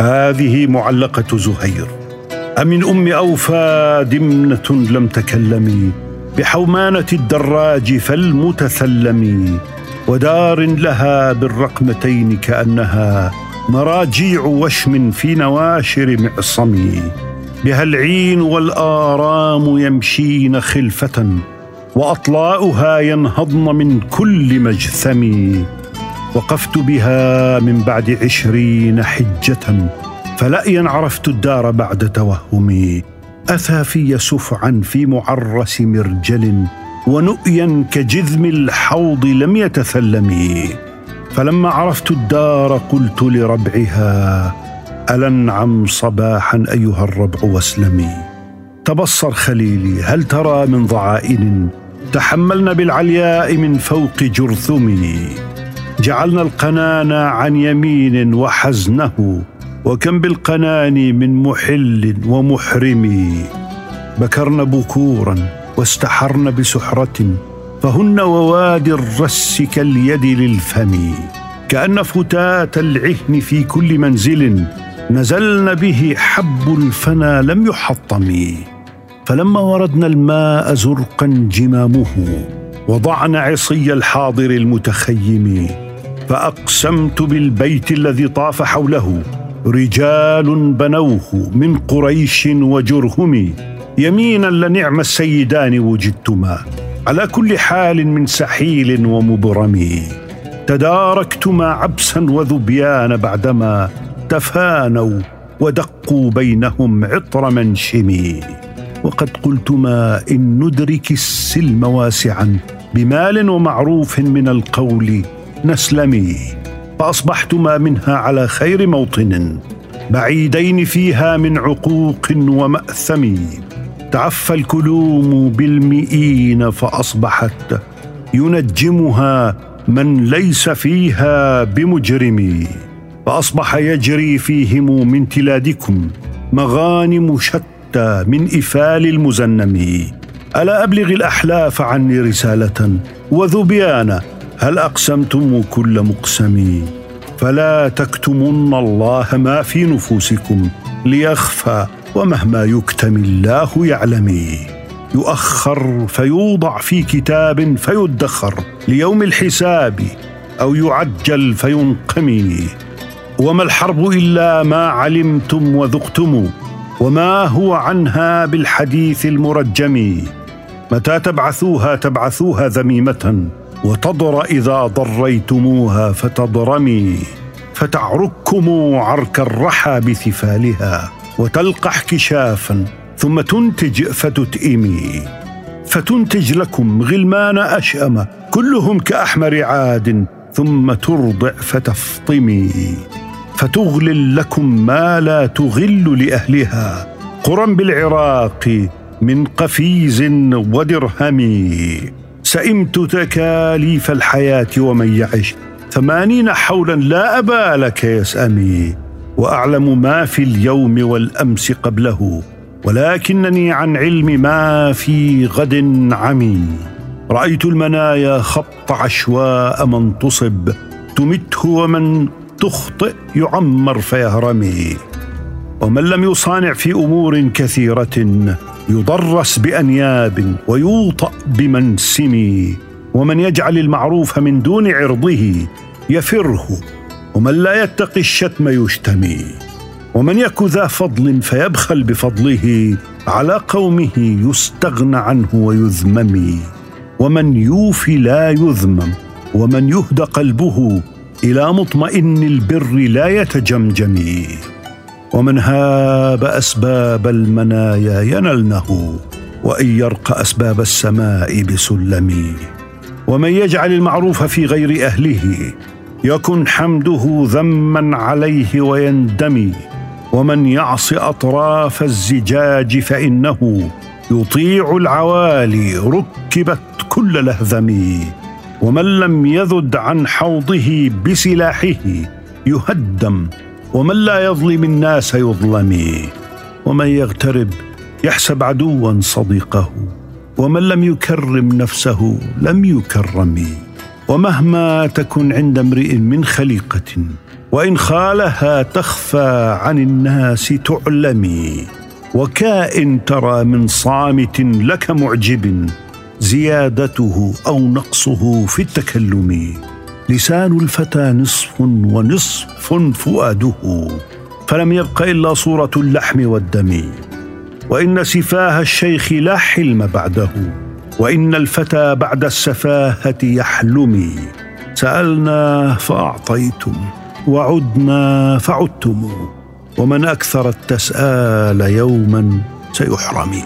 هذه معلقة زهير. أمن أم أوفى دمنة لم تكلمي؟ بحومانة الدراج فالمتثلم ودار لها بالرقمتين كأنها مراجيع وشم في نواشر معصم. بها العين والآرام يمشين خلفة وأطلاؤها ينهضن من كل مجثم. وقفت بها من بعد عشرين حجة فلأيا عرفت الدار بعد توهمي. أثى في سفعا في معرس مرجل ونؤيا كجذم الحوض لم يتثلمي فلما عرفت الدار قلت لربعها ألنعم صباحا أيها الربع واسلمي. تبصر خليلي هل ترى من ضعائن؟ تحملنا بالعلياء من فوق جرثمي جعلنا القنان عن يمين وحزنه وكم بالقنان من محل ومحرم. بكرن بكورا واستحرن بسحرة فهن ووادي الرس كاليد للفم. كأن فتاة العهن في كل منزل نزلن به حب الفنا لم يحطم. فلما وردنا الماء زرقا جمامه وضعن عصي الحاضر المتخيم. فأقسمت بالبيت الذي طاف حوله. رجال بنوه من قريش وجرهم. يمينا لنعم السيدان وجدتما. على كل حال من سحيل ومبرم. تداركتما عبسا وذبيان بعدما تفانوا ودقوا بينهم عطر منشم. وقد قلتما إن ندرك السلم واسعا بمال ومعروف من القول نسلمي فأصبحتما منها على خير موطن بعيدين فيها من عقوق ومأثم. تعفى الكلوم بالمئين فأصبحت ينجمها من ليس فيها بمجرم. فأصبح يجري فيهم من تلادكم مغانم شتى من إفال المزنم. ألا أبلغ الأحلاف عني رسالة وذبيان هل أقسمتم كل مقسم؟ فلا تكتمن الله ما في نفوسكم ليخفى ومهما يكتم الله يعلمي يؤخر فيوضع في كتاب فيدخر ليوم الحساب أو يعجل فينقمي وما الحرب إلا ما علمتم وذقتم وما هو عنها بالحديث المرجم. متى تبعثوها تبعثوها ذميمة. وتضر إذا ضريتموها فتضرمي فتعرككم عرك الرحى بثفالها وتلقح كشافا ثم تنتج فتتئمي. فتنتج لكم غلمان أشأم كلهم كأحمر عاد ثم ترضع فتفطمي. فتغلل لكم ما لا تغل لأهلها قرى بالعراق من قفيز ودرهم سئمت تكاليف الحياة ومن يعش ثمانين حولا لا أبا لك يسأمي وأعلم ما في اليوم والأمس قبله ولكنني عن علم ما في غد عمي. رأيت المنايا خط عشواء من تصب تمته ومن تخطئ يعمر فيهرمي. ومن لم يصانع في أمور كثيرة يضرس بأنياب ويوطأ بمنسم ومن يجعل المعروف من دون عرضه يفره ومن لا يتقي الشتم يشتمي ومن يك ذا فضل فيبخل بفضله على قومه يستغنى عنه ويذمم ومن يوفي لا يذمم ومن يهدى قلبه إلى مطمئن البر لا يتجمجم ومن هاب أسباب المنايا ينلنه وإن يرق أسباب السماء بسلم. ومن يجعل المعروف في غير أهله يكن حمده ذما عليه ويندمي. ومن يعص أطراف الزجاج فإنه يطيع العوالي ركبت كل لهذم ومن لم يذد عن حوضه بسلاحه يهدم ومن لا يظلم الناس يظلم ومن يغترب يحسب عدوا صديقه ومن لم يكرم نفسه لم يكرم ومهما تكن عند امرئ من خليقة وإن خالها تخفى عن الناس تعلمي وكائن ترى من صامت لك معجب زيادته أو نقصه في التكلم. لسان الفتى نصف ونصف فؤاده فلم يبق إلا صورة اللحم والدم. وإن سفاه الشيخ لا حلم بعده وإن الفتى بعد السفاهة يحلم. سألنا فأعطيتم وعدنا فعدتم. ومن أكثر التسآل يوما سيحرم